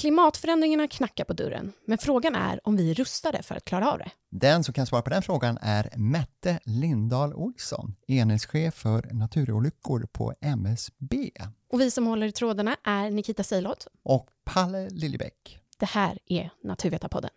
Klimatförändringarna knackar på dörren, men frågan är om vi är rustade för att klara av det. Den som kan svara på den frågan är Mette Lindahl Olsson, enhetschef för naturolyckor på MSB. Och vi som håller i trådarna är Nikita Seilot och Palle Liljebäck. Det här är Naturvetarpodden.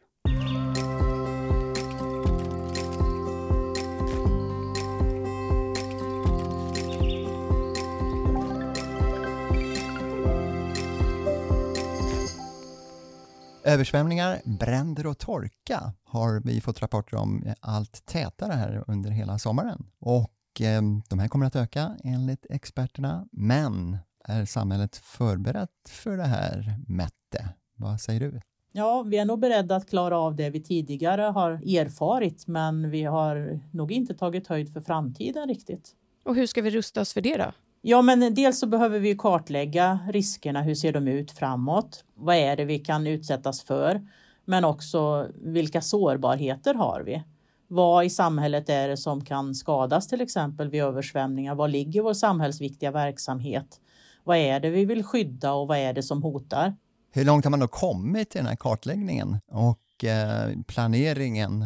Översvämningar, bränder och torka har vi fått rapporter om allt tätare här under hela sommaren. Och eh, de här kommer att öka enligt experterna. Men är samhället förberett för det här, Mette? Vad säger du? Ja, vi är nog beredda att klara av det vi tidigare har erfarit, men vi har nog inte tagit höjd för framtiden riktigt. Och hur ska vi rusta oss för det då? Ja, men dels så behöver vi kartlägga riskerna. Hur ser de ut framåt? Vad är det vi kan utsättas för? Men också vilka sårbarheter har vi? Vad i samhället är det som kan skadas till exempel vid översvämningar? Var ligger vår samhällsviktiga verksamhet? Vad är det vi vill skydda och vad är det som hotar? Hur långt har man då kommit i den här kartläggningen och eh, planeringen?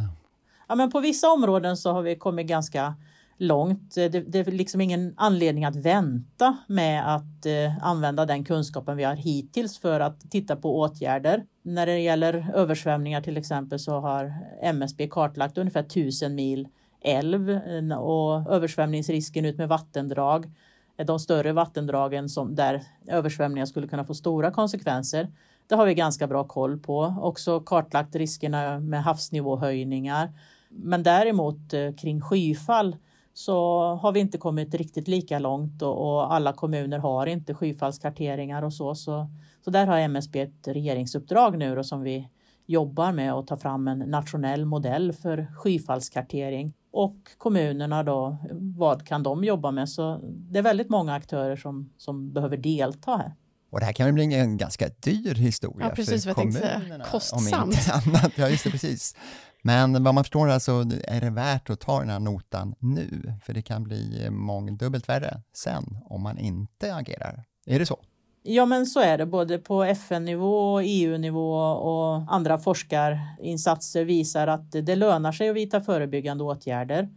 Ja, men på vissa områden så har vi kommit ganska långt. Det, det är liksom ingen anledning att vänta med att eh, använda den kunskapen vi har hittills för att titta på åtgärder. När det gäller översvämningar till exempel så har MSB kartlagt ungefär 1000 mil älv eh, och översvämningsrisken ut med vattendrag. De större vattendragen som, där översvämningar skulle kunna få stora konsekvenser. Det har vi ganska bra koll på. Också kartlagt riskerna med havsnivåhöjningar. Men däremot eh, kring skyfall så har vi inte kommit riktigt lika långt och, och alla kommuner har inte skyfallskarteringar och så, så. Så där har MSB ett regeringsuppdrag nu då, som vi jobbar med att ta fram en nationell modell för skyfallskartering. Och kommunerna då, vad kan de jobba med? Så det är väldigt många aktörer som, som behöver delta här. Och det här kan väl bli en ganska dyr historia ja, precis, för kommunerna. Kostsamt. Om inte annat. Ja, just det, precis. Men vad man förstår alltså är det värt att ta den här notan nu, för det kan bli mångdubbelt värre sen om man inte agerar. Är det så? Ja, men så är det både på FN-nivå, EU-nivå och andra forskarinsatser visar att det lönar sig att vidta förebyggande åtgärder.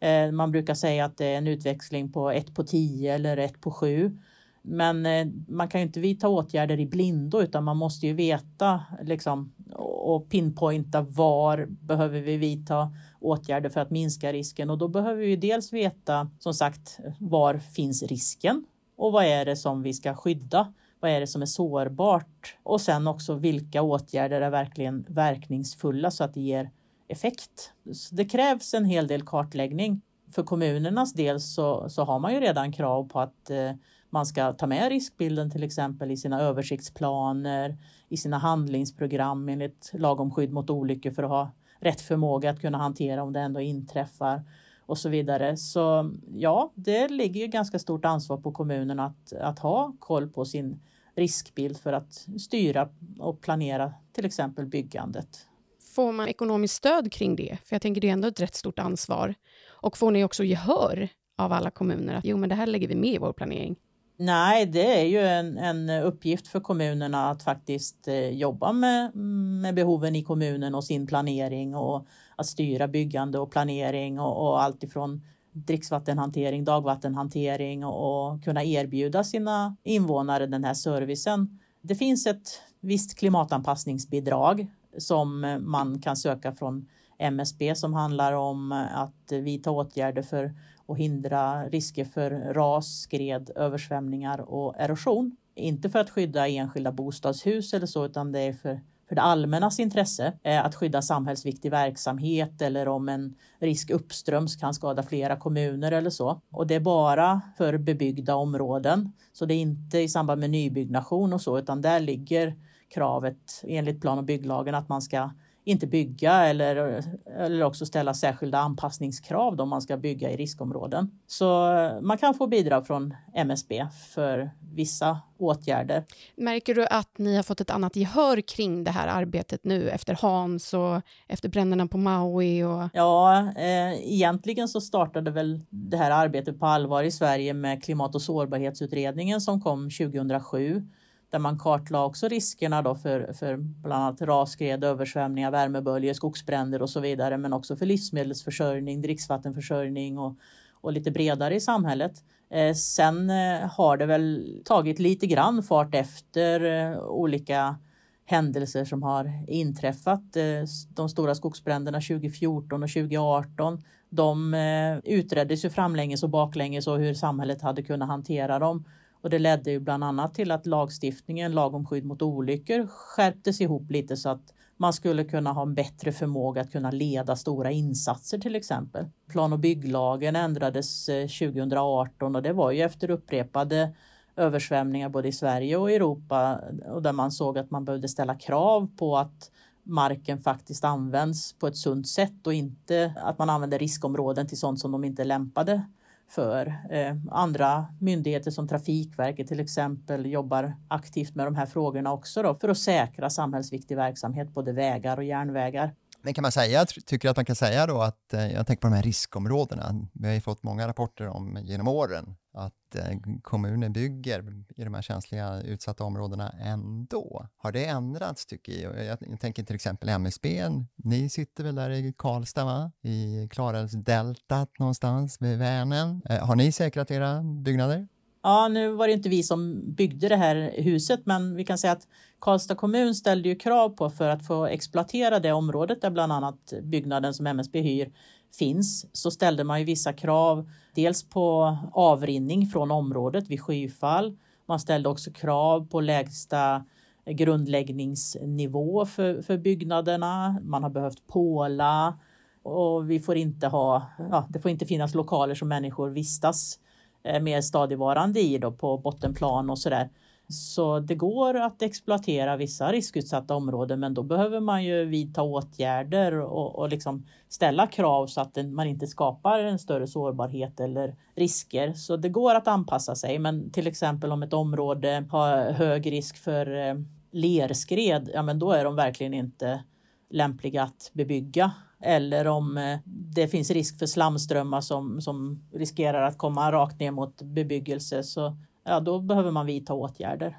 Eh, man brukar säga att det är en utväxling på 1 på 10 eller 1 på 7. Men eh, man kan ju inte vidta åtgärder i blindo utan man måste ju veta liksom, och pinpointa var behöver vi vidta åtgärder för att minska risken och då behöver vi dels veta som sagt var finns risken och vad är det som vi ska skydda? Vad är det som är sårbart? Och sen också vilka åtgärder är verkligen verkningsfulla så att det ger effekt. Så det krävs en hel del kartläggning. För kommunernas del så, så har man ju redan krav på att eh, man ska ta med riskbilden till exempel i sina översiktsplaner, i sina handlingsprogram enligt lag om skydd mot olyckor för att ha rätt förmåga att kunna hantera om det ändå inträffar och så vidare. Så ja, det ligger ju ganska stort ansvar på kommunen att, att ha koll på sin riskbild för att styra och planera till exempel byggandet. Får man ekonomiskt stöd kring det? För jag tänker det är ändå ett rätt stort ansvar. Och får ni också gehör av alla kommuner att jo, men det här lägger vi med i vår planering? Nej, det är ju en, en uppgift för kommunerna att faktiskt eh, jobba med, med behoven i kommunen och sin planering och att styra byggande och planering och, och allt ifrån dricksvattenhantering, dagvattenhantering och, och kunna erbjuda sina invånare den här servicen. Det finns ett visst klimatanpassningsbidrag som eh, man kan söka från MSB som handlar om att vidta åtgärder för att hindra risker för ras, skred, översvämningar och erosion. Inte för att skydda enskilda bostadshus eller så, utan det är för, för det allmännas intresse eh, att skydda samhällsviktig verksamhet eller om en risk uppströms kan skada flera kommuner eller så. Och det är bara för bebyggda områden, så det är inte i samband med nybyggnation och så, utan där ligger kravet enligt plan och bygglagen att man ska inte bygga eller, eller också ställa särskilda anpassningskrav då man ska bygga i riskområden. Så eh, man kan få bidrag från MSB för vissa åtgärder. Märker du att ni har fått ett annat gehör kring det här arbetet nu efter Hans och efter bränderna på Maui? Och... Ja, eh, egentligen så startade väl det här arbetet på allvar i Sverige med klimat och sårbarhetsutredningen som kom 2007 där man kartlade också riskerna då för, för bland annat rasskred, översvämningar, värmeböljor, skogsbränder och så vidare, men också för livsmedelsförsörjning, dricksvattenförsörjning och, och lite bredare i samhället. Eh, sen eh, har det väl tagit lite grann fart efter eh, olika händelser som har inträffat. Eh, de stora skogsbränderna 2014 och 2018 de eh, utreddes ju framlänges och baklänges och hur samhället hade kunnat hantera dem. Och det ledde ju bland annat till att lagstiftningen, lag om skydd mot olyckor, skärptes ihop lite så att man skulle kunna ha en bättre förmåga att kunna leda stora insatser till exempel. Plan och bygglagen ändrades eh, 2018 och det var ju efter upprepade översvämningar både i Sverige och Europa eh, och där man såg att man behövde ställa krav på att marken faktiskt används på ett sunt sätt och inte att man använder riskområden till sånt som de inte är lämpade för. Eh, andra myndigheter som Trafikverket till exempel jobbar aktivt med de här frågorna också då, för att säkra samhällsviktig verksamhet, både vägar och järnvägar. Men kan man säga, tycker att man kan säga då att, eh, jag tänker på de här riskområdena, vi har ju fått många rapporter om genom åren att eh, kommuner bygger i de här känsliga utsatta områdena ändå. Har det ändrats tycker jag? Jag, tänker till exempel MSB, ni sitter väl där i Karlstad va? I Klarälvsdeltat någonstans vid Vänern. Eh, har ni säkrat era byggnader? Ja, nu var det inte vi som byggde det här huset, men vi kan säga att Karlstad kommun ställde ju krav på för att få exploatera det området där bland annat byggnaden som MSB hyr finns, så ställde man ju vissa krav. Dels på avrinning från området vid skyfall. Man ställde också krav på lägsta grundläggningsnivå för, för byggnaderna. Man har behövt påla och vi får inte ha, ja, det får inte finnas lokaler som människor vistas Eh, Eh, mer stadigvarande i då på bottenplan och sådär. Så det går att exploatera vissa riskutsatta områden men då behöver man ju vidta åtgärder och, och liksom ställa krav så att man inte skapar en större sårbarhet eller risker. Så det går att anpassa sig men till exempel om ett område har hög risk för eh, lerskred, ja men då är de verkligen inte lämpliga att bebygga eller om eh, det finns risk för slamströmmar som, som riskerar att komma rakt ner mot bebyggelse så ja, då behöver man vidta åtgärder.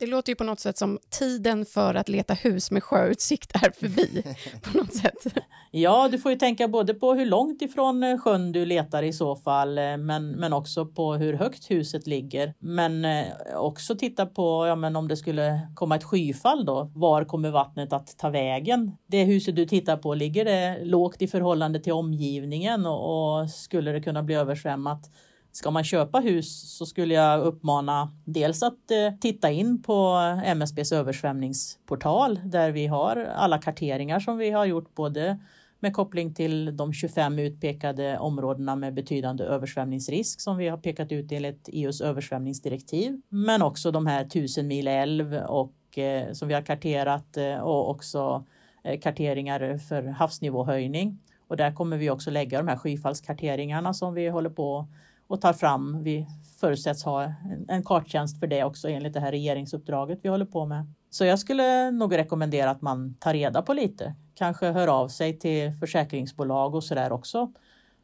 Det låter ju på något sätt som tiden för att leta hus med sjöutsikt är förbi. på något sätt. Ja, du får ju tänka både på hur långt ifrån eh, sjön du letar i så fall, eh, men, men också på hur högt huset ligger. Men eh, också titta på ja, men om det skulle komma ett skyfall då. Var kommer vattnet att ta vägen? Det huset du tittar på, ligger det lågt i förhållande till omgivningen och, och skulle det kunna bli översvämmat Ska man köpa hus så skulle jag uppmana dels att eh, titta in på MSBs översvämningsportal där vi har alla karteringar som vi har gjort både med koppling till de 25 utpekade områdena med betydande översvämningsrisk som vi har pekat ut enligt EUs översvämningsdirektiv. Men också de här 1000 mil älv och, eh, som vi har karterat eh, och också eh, karteringar för havsnivåhöjning. Och där kommer vi också lägga de här skyfallskarteringarna som vi håller på och tar fram. Vi förutsätts ha en karttjänst för det också enligt det här regeringsuppdraget vi håller på med. Så jag skulle nog rekommendera att man tar reda på lite. Kanske hör av sig till försäkringsbolag och så där också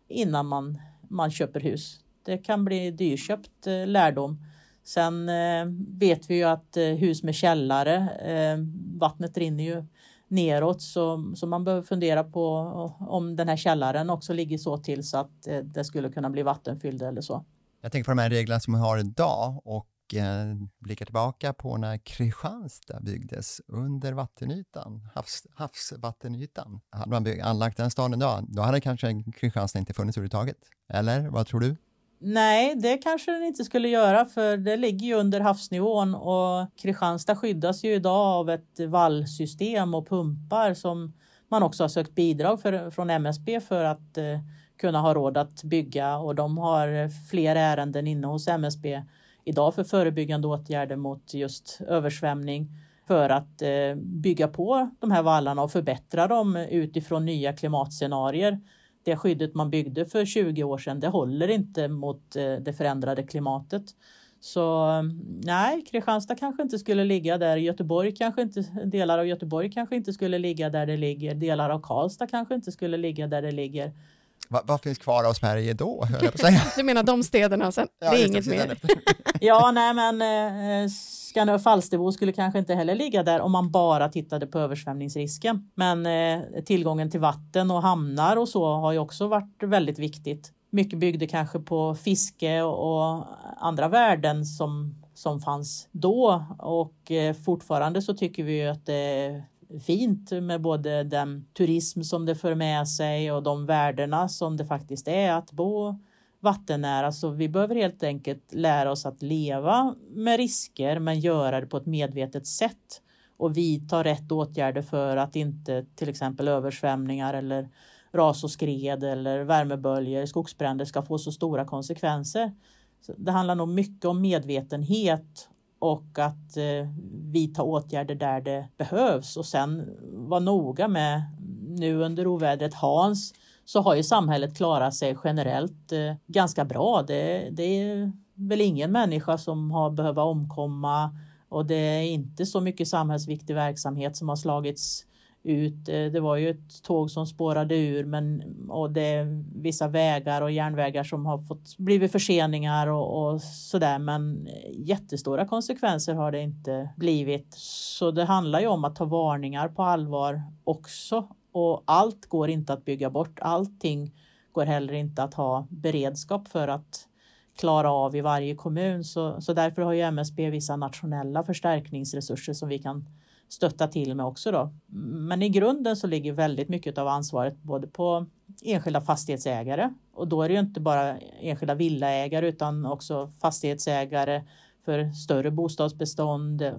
innan man, man köper hus. Det kan bli dyrköpt eh, lärdom. Sen eh, vet vi ju att eh, hus med källare, eh, vattnet rinner ju neråt så, så man behöver fundera på om den här källaren också ligger så till så att eh, det skulle kunna bli vattenfylld eller så. Jag tänker på de här reglerna som vi har idag och eh, blickar tillbaka på när Kristianstad byggdes under vattenytan, havs, havsvattenytan. Hade man anlagt den staden idag, då hade kanske Kristianstad inte funnits överhuvudtaget. Eller vad tror du? Nej, det kanske den inte skulle göra för det ligger ju under havsnivån och Kristianstad skyddas ju idag av ett vallsystem och pumpar som man också har sökt bidrag för, från MSB för att eh, kunna ha råd att bygga. Och de har eh, fler ärenden inne hos MSB idag för förebyggande åtgärder mot just översvämning för att eh, bygga på de här vallarna och förbättra dem utifrån nya klimatscenarier det skyddet man byggde för 20 år sedan, det håller inte mot eh, det förändrade klimatet. Så nej, Kristianstad kanske inte skulle ligga där. Göteborg kanske inte, delar av Göteborg kanske inte skulle ligga där det ligger. Delar av Karlstad kanske inte skulle ligga där det ligger. Va, vad finns kvar av Sverige då, höll jag på säga. Du menar de städerna sen? Ja, det är inget mer. Ja, nej men eh, Skanör och Falsterbo skulle kanske inte heller ligga där om man bara tittade på översvämningsrisken. Men eh, tillgången till vatten och hamnar och så har ju också varit väldigt viktigt. Mycket byggde kanske på fiske och, och andra värden som, som fanns då och eh, fortfarande så tycker vi ju att det fint med både den turism som det för med sig och de värdena som det faktiskt är att bo vattennära. Så vi behöver helt enkelt lära oss att leva med risker men göra det på ett medvetet sätt och vidta rätt åtgärder för att inte till exempel översvämningar eller ras och skred eller värmeböljor, skogsbränder ska få så stora konsekvenser. Så det handlar nog mycket om medvetenhet och att eh, vidta åtgärder där det behövs och sen vara noga med nu under ovädret Hans så har ju samhället klarat sig generellt eh, ganska bra. Det, det är väl ingen människa som har behövt omkomma och det är inte så mycket samhällsviktig verksamhet som har slagits ut. Eh, det var ju ett tåg som spårade ur men, och det är vissa vägar och järnvägar som har fått blivit förseningar och, och sådär men eh, jättestora konsekvenser har det inte blivit. Så det handlar ju om att ta varningar på allvar också och allt går inte att bygga bort. Allting går heller inte att ha beredskap för att klara av i varje kommun. Så, så därför har ju MSB vissa nationella förstärkningsresurser som vi kan stötta till med också. Då. Men i grunden så ligger väldigt mycket av ansvaret både på enskilda fastighetsägare och då är det ju inte bara enskilda villaägare utan också fastighetsägare för större bostadsbestånd, eh,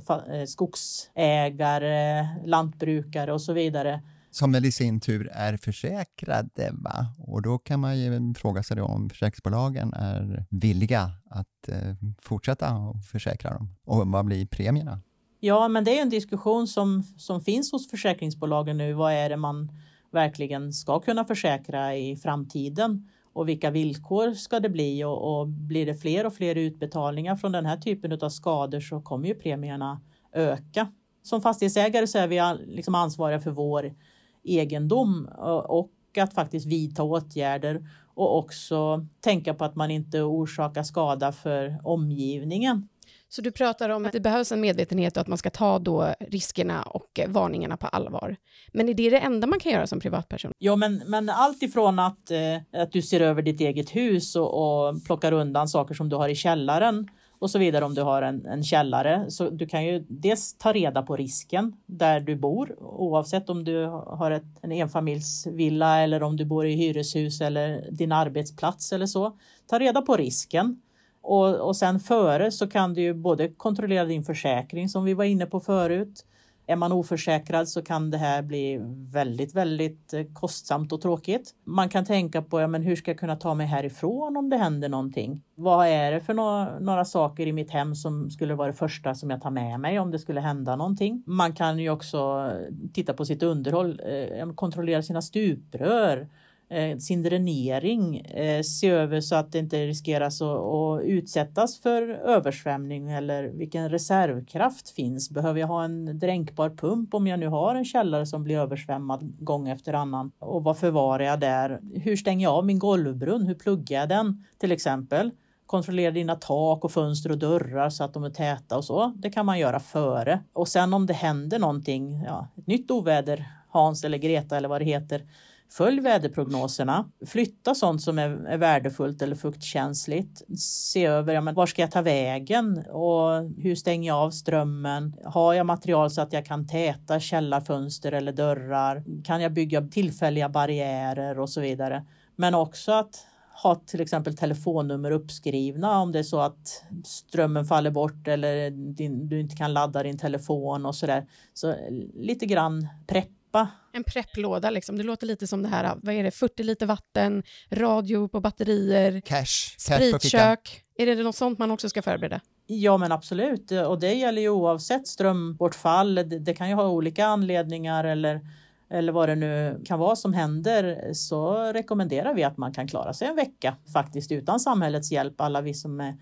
skogsägare, lantbrukare och så vidare som väl i sin tur är försäkrade. Va? Och då kan man ju fråga sig om försäkringsbolagen är villiga att eh, fortsätta försäkra dem. Och vad blir premierna? Ja, men det är en diskussion som, som finns hos försäkringsbolagen nu. Vad är det man verkligen ska kunna försäkra i framtiden? Och vilka villkor ska det bli? Och, och blir det fler och fler utbetalningar från den här typen av skador så kommer ju premierna öka. Som fastighetsägare så är vi liksom ansvariga för vår egendom och att faktiskt vidta åtgärder och också tänka på att man inte orsakar skada för omgivningen. Så du pratar om att det behövs en medvetenhet och att man ska ta då riskerna och varningarna på allvar. Men är det det enda man kan göra som privatperson? Ja, men, men allt ifrån att, eh, att du ser över ditt eget hus och, och plockar undan saker som du har i källaren och så vidare om du har en, en källare. Så du kan ju dels ta reda på risken där du bor oavsett om du har ett, en enfamiljsvilla eller om du bor i hyreshus eller din arbetsplats eller så. Ta reda på risken. Och, och sen före så kan du ju både kontrollera din försäkring som vi var inne på förut är man oförsäkrad så kan det här bli väldigt, väldigt eh, kostsamt och tråkigt. Man kan tänka på ja, men hur ska jag kunna ta mig härifrån om det händer någonting? Vad är det för några, några saker i mitt hem som skulle vara det första som jag tar med mig om det skulle hända någonting? Man kan ju också eh, titta på sitt underhåll, eh, kontrollera sina stuprör Eh, sin dränering, eh, se över så att det inte riskeras att, utsättas för översvämning eller vilken reservkraft finns. Behöver jag ha en dränkbar pump om jag nu har en källare som blir översvämmad gång efter annan? Och vad förvarar jag där? Hur stänger jag av min golvbrunn? Hur pluggar jag den till exempel? Kontrollera dina tak och fönster och dörrar så att de är täta och så. Det kan man göra före. Och sen om det händer någonting, ja, ett nytt oväder, Hans eller Greta eller vad det heter, Följ väderprognoserna, flytta sånt som är, är värdefullt eller fuktkänsligt. Se över, ja, men var ska jag ta vägen och hur stänger jag av strömmen? Har jag material så att jag kan täta källarfönster eller dörrar? Kan jag bygga tillfälliga barriärer och så vidare? Men också att ha till exempel telefonnummer uppskrivna om det är så att strömmen faller bort eller din, du inte kan ladda din telefon och så där. Så lite grann prepp preppa. En prepplåda liksom. Det låter lite som det här, vad är det, 40 liter vatten, radio på batterier, cash, spritkök. Är det något sånt man också ska förbereda? Ja men absolut och det gäller ju oavsett strömbortfall. Det, det kan ju ha olika anledningar eller eller vad det nu kan vara som händer så rekommenderar vi att man kan klara sig en vecka faktiskt utan samhällets hjälp. Alla vi som är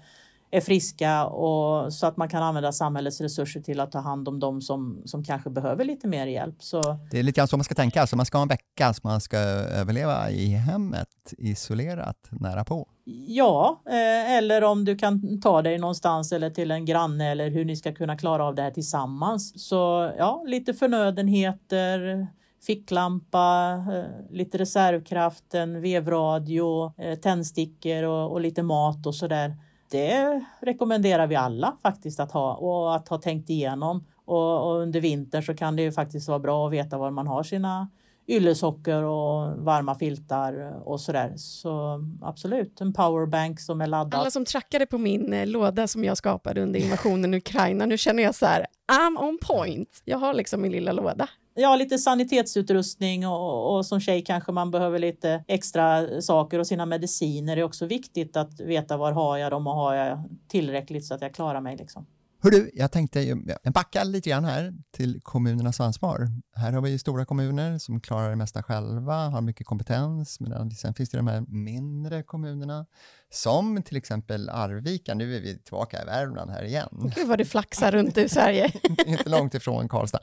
är friska och så att man kan använda samhällets resurser till att ta hand om dem som, som kanske behöver lite mer hjälp. Så... Det är lite grann så man ska tänka, alltså man ska ha en vecka som man ska överleva i hemmet, isolerat, nära på. Ja, eh, eller om du kan ta dig någonstans eller till en granne eller hur ni ska kunna klara av det här tillsammans. Så ja, lite förnödenheter, ficklampa, eh, lite reservkraft, en vevradio, eh, tändstickor och, och lite mat och sådär det rekommenderar vi alla faktiskt att ha och att ha tänkt igenom. Och, och under vintern så kan det ju faktiskt vara bra att veta var man har sina yllesocker och varma filtar och sådär. Så absolut, en powerbank som är laddad. Alla som trackade på min eh, låda som jag skapade under invasionen i Ukraina, nu känner jag så här, I'm on point. Jag har liksom min lilla låda ja, lite sanitetsutrustning och, och som tjej kanske man behöver lite extra saker och sina mediciner. Det är också viktigt att veta var har jag dem och har jag tillräckligt så att jag klarar mig. Liksom. Hörru, jag tänkte backa lite grann här till kommunernas ansvar. Här har vi stora kommuner som klarar det mesta själva, har mycket kompetens, men sen finns det de här mindre kommunerna som till exempel Arvika, nu är vi tillbaka i Värmland här igen. Gud vad du flaxar runt i Sverige. Inte långt ifrån Karlstad.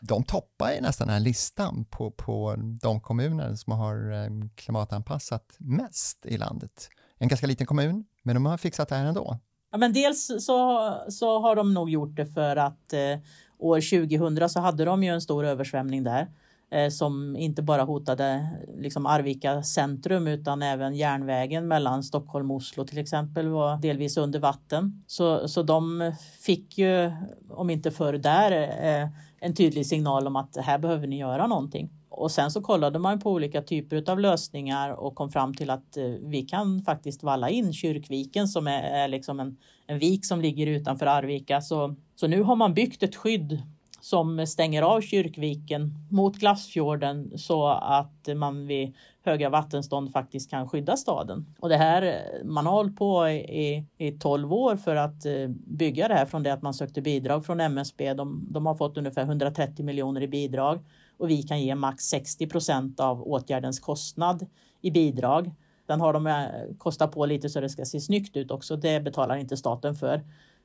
De toppar ju nästan den här listan på, på de kommuner som har eh, klimatanpassat mest i landet. En ganska liten kommun, men de har fixat det här ändå. Ja, men dels så, så har de nog gjort det för att eh, år 2000 så hade de ju en stor översvämning där eh, som inte bara hotade liksom Arvika centrum utan även järnvägen mellan Stockholm och Oslo till exempel var delvis under vatten. Så, så de fick ju, om inte förr där, eh, en tydlig signal om att här behöver ni göra någonting. Och sen så kollade man på olika typer av lösningar och kom fram till att eh, vi kan faktiskt valla in Kyrkviken som är, är liksom en, en vik som ligger utanför Arvika. Så, så nu har man byggt ett skydd som stänger av Kyrkviken mot Glassfjorden så att man vid höga vattenstånd faktiskt kan skydda staden. Och det här, eh, man har hållit på i, i 12 år för att eh, bygga det här från det att man sökte bidrag från MSB. De, de har fått ungefär 130 miljoner i bidrag och vi kan ge max 60 procent av åtgärdens kostnad i bidrag. Den har de eh, kostat på lite så det ska se snyggt ut också. Det betalar inte staten för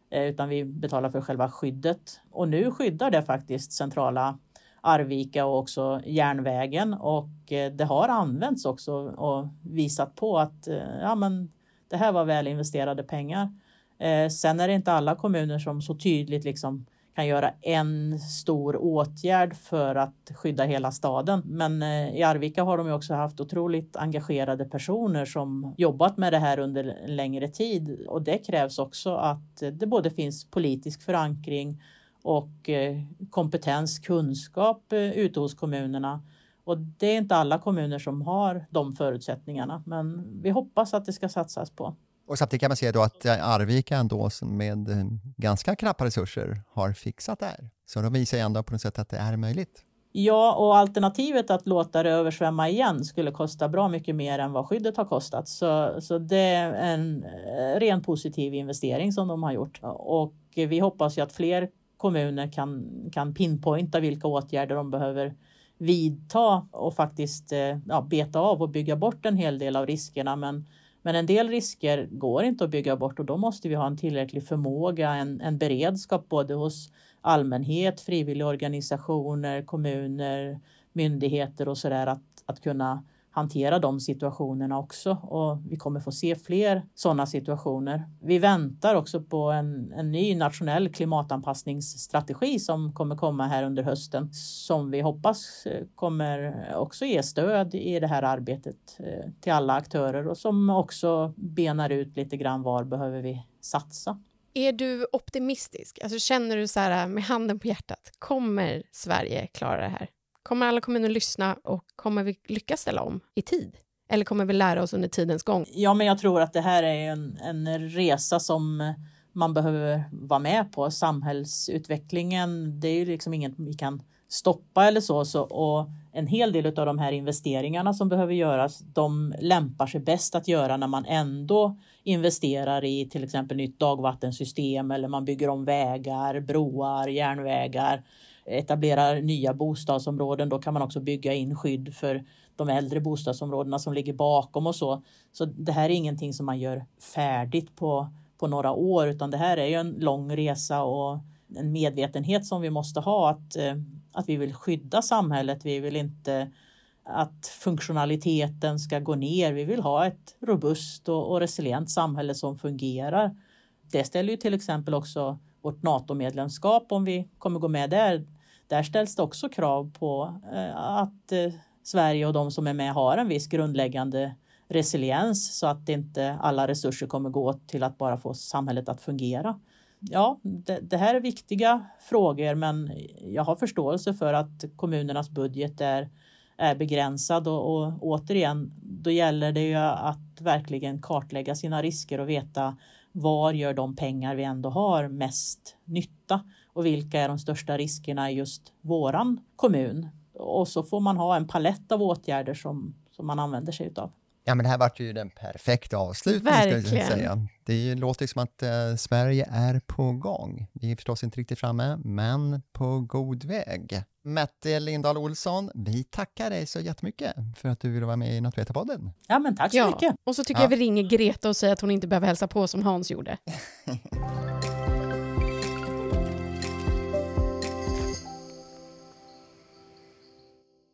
eh, utan vi betalar för själva skyddet. Och nu skyddar det faktiskt centrala Arvika och också järnvägen och eh, det har använts också och visat på att ja, men det här var väl investerade pengar. Sen är det inte alla kommuner som så tydligt liksom kan göra en stor åtgärd för att skydda hela staden. Men eh, i Arvika har de ju också haft otroligt engagerade personer som jobbat med det här under en längre tid och det krävs också att det både finns politisk förankring och eh, kompetens, kunskap eh, ute hos kommunerna. Och det är inte alla kommuner som har de förutsättningarna, men vi hoppas att det ska satsas på. Och samtidigt kan man se då att eh, Arvika ändå med eh, ganska knappa resurser har fixat det här. Så de visar ändå på något sätt att det är möjligt. Ja, och alternativet att låta det översvämma igen skulle kosta bra mycket mer än vad skyddet har kostat. Så, så det är en eh, ren positiv investering som de har gjort. Och vi hoppas ju att fler kommuner kan, kan pinpointa vilka åtgärder de behöver vidta och faktiskt ja, beta av och bygga bort en hel del av riskerna. Men men en del risker går inte att bygga bort och då måste vi ha en tillräcklig förmåga, en, en beredskap både hos allmänhet, frivilligorganisationer, kommuner, myndigheter och sådär att, att kunna hantera de situationerna också och vi kommer få se fler sådana situationer. Vi väntar också på en, en ny nationell klimatanpassningsstrategi som kommer komma här under hösten som vi hoppas eh, kommer också ge stöd i det här arbetet eh, till alla aktörer och som också benar ut lite grann var behöver vi satsa. Är du optimistisk? Alltså känner du så här eh, med handen på hjärtat, kommer Sverige klara det här? Kommer alla kommuner lyssna och kommer vi lyckas ställa om i tid? Eller kommer vi lära oss under tidens gång? Ja, men jag tror att det här är en, en resa som man behöver vara med på. Samhällsutvecklingen, det är ju liksom inget vi kan stoppa eller så. så och en hel del av de här investeringarna som behöver göras, de lämpar sig bäst att göra när man ändå investerar i till exempel nytt dagvattensystem eller man bygger om vägar, broar, järnvägar etablerar nya bostadsområden, då kan man också bygga in skydd för de äldre bostadsområdena som ligger bakom och så. Så det här är ingenting som man gör färdigt på, på några år utan det här är ju en lång resa och en medvetenhet som vi måste ha att, eh, att vi vill skydda samhället. Vi vill inte att funktionaliteten ska gå ner. Vi vill ha ett robust och, och resilient samhälle som fungerar. Det ställer ju till exempel också vårt NATO-medlemskap om vi kommer gå med där. Där ställs det också krav på eh, att eh, Sverige och de som är med har en viss grundläggande resiliens så att inte alla resurser kommer gå till att bara få samhället att fungera. Ja, det, det, här är viktiga frågor men jag har förståelse för att kommunernas budget är, är begränsad och, och återigen, då gäller det ju att verkligen kartlägga sina risker och veta var gör de pengar vi ändå har mest nytta och vilka är de största riskerna i just våran kommun? Och så får man ha en palett av åtgärder som, som man använder sig utav. Ja, men det här vart ju den perfekta avslutningen. Verkligen. Ska säga. Det låter som att eh, Sverige är på gång. Vi är förstås inte riktigt framme, men på god väg. Mette Lindahl Olsson, vi tackar dig så jättemycket för att du ville vara med i Natt-Veta-podden. Ja, men tack så ja. mycket. Och så tycker ja. jag vi ringer Greta och säger att hon inte behöver hälsa på som Hans gjorde.